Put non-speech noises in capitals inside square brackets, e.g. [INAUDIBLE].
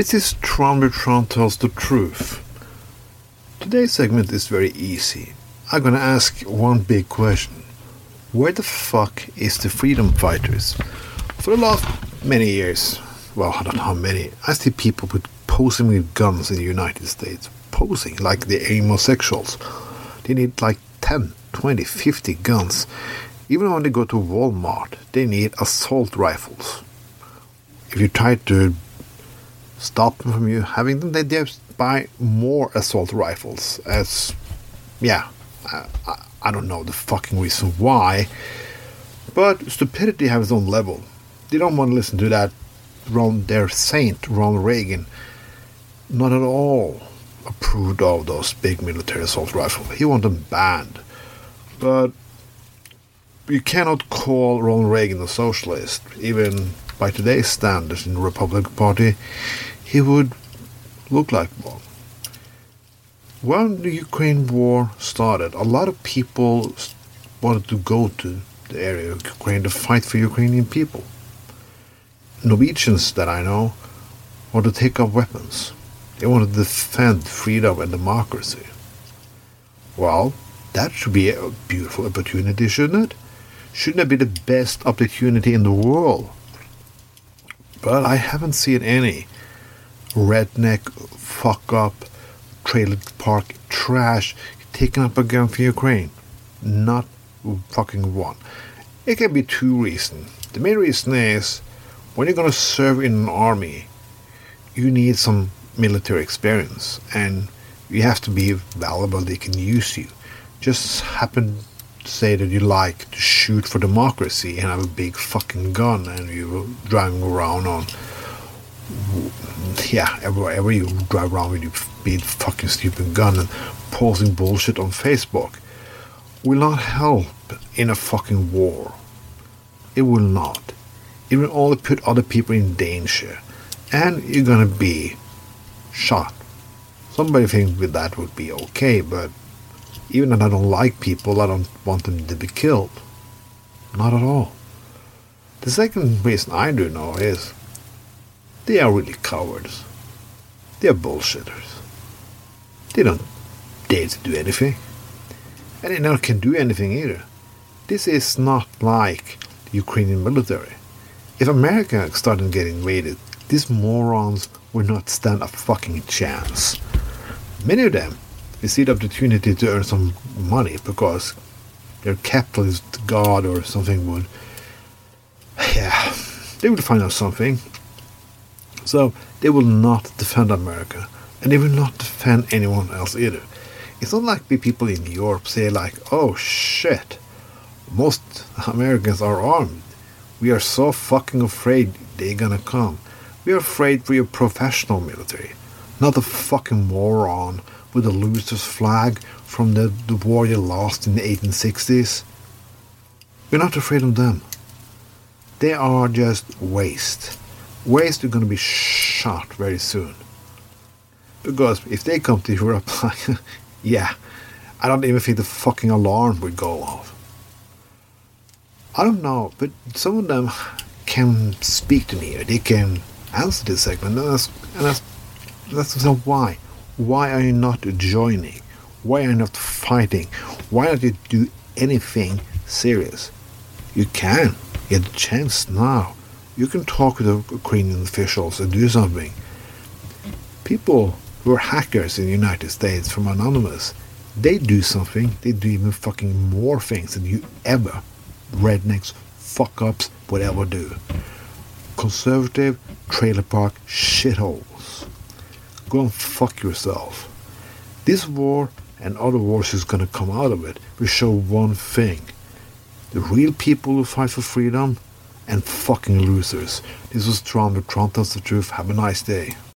This is Tron Tells the Truth. Today's segment is very easy. I'm gonna ask one big question. Where the fuck is the freedom fighters? For the last many years, well, I don't know how many, I see people with posing with guns in the United States. Posing like the homosexuals. They need like 10, 20, 50 guns. Even when they go to Walmart, they need assault rifles. If you try to stop them from you having them, they just buy more assault rifles. As, yeah, I, I, don't know the fucking reason why, but stupidity has its own level. They don't want to listen to that Ron, their saint, Ronald Reagan, not at all approved of those big military assault rifles. He wanted them banned. But you cannot call Ronald Reagan a socialist, even by today's standards in the Republican Party. He would look like one. When the Ukraine war started, a lot of people wanted to go to the area of Ukraine to fight for Ukrainian people. Norwegians that I know want to take up weapons. They want to defend freedom and democracy. Well, that should be a beautiful opportunity, shouldn't it? Shouldn't it be the best opportunity in the world? But I haven't seen any redneck, fuck up, trailer park trash taking up a gun for Ukraine. Not fucking one. It can be two reasons. The main reason is when you're to serve in an army, you need some military experience and you have to be valuable they can use you just happen to say that you like to shoot for democracy and have a big fucking gun and you're driving around on yeah everywhere you drive around with your big fucking stupid gun and posting bullshit on facebook will not help in a fucking war it will not it will only put other people in danger and you're gonna be shot. Somebody thinks with that would be okay, but even if I don't like people, I don't want them to be killed. Not at all. The second reason I do know is they are really cowards. They are bullshitters. They don't dare to do anything. And they never can do anything either. This is not like the Ukrainian military. If America started getting invaded, these morons would not stand a fucking chance. Many of them they see the opportunity to earn some money because their capitalist god or something would [SIGHS] yeah they would find out something. So they will not defend America and they will not defend anyone else either. It's not like the people in Europe say like, oh shit, most Americans are armed. We are so fucking afraid they're gonna come. We're afraid for your professional military, not the fucking moron with the loser's flag from the, the war you lost in the 1860s. We're not afraid of them. They are just waste. Waste are going to be shot very soon. Because if they come to Europe, [LAUGHS] yeah, I don't even think the fucking alarm would go off. I don't know, but some of them can speak to me, or they can answer this segment, and that's, and that's, that's why. Why are you not joining? Why are you not fighting? Why don't you do anything serious? You can. get a chance now. You can talk to the Ukrainian officials and do something. People who are hackers in the United States from Anonymous, they do something. They do even fucking more things than you ever, rednecks, fuck ups, whatever do conservative trailer park shitholes. Go and fuck yourself. This war and other wars is gonna come out of it will show one thing. The real people who fight for freedom and fucking losers. This was Tron Tron Tells the Truth. Have a nice day.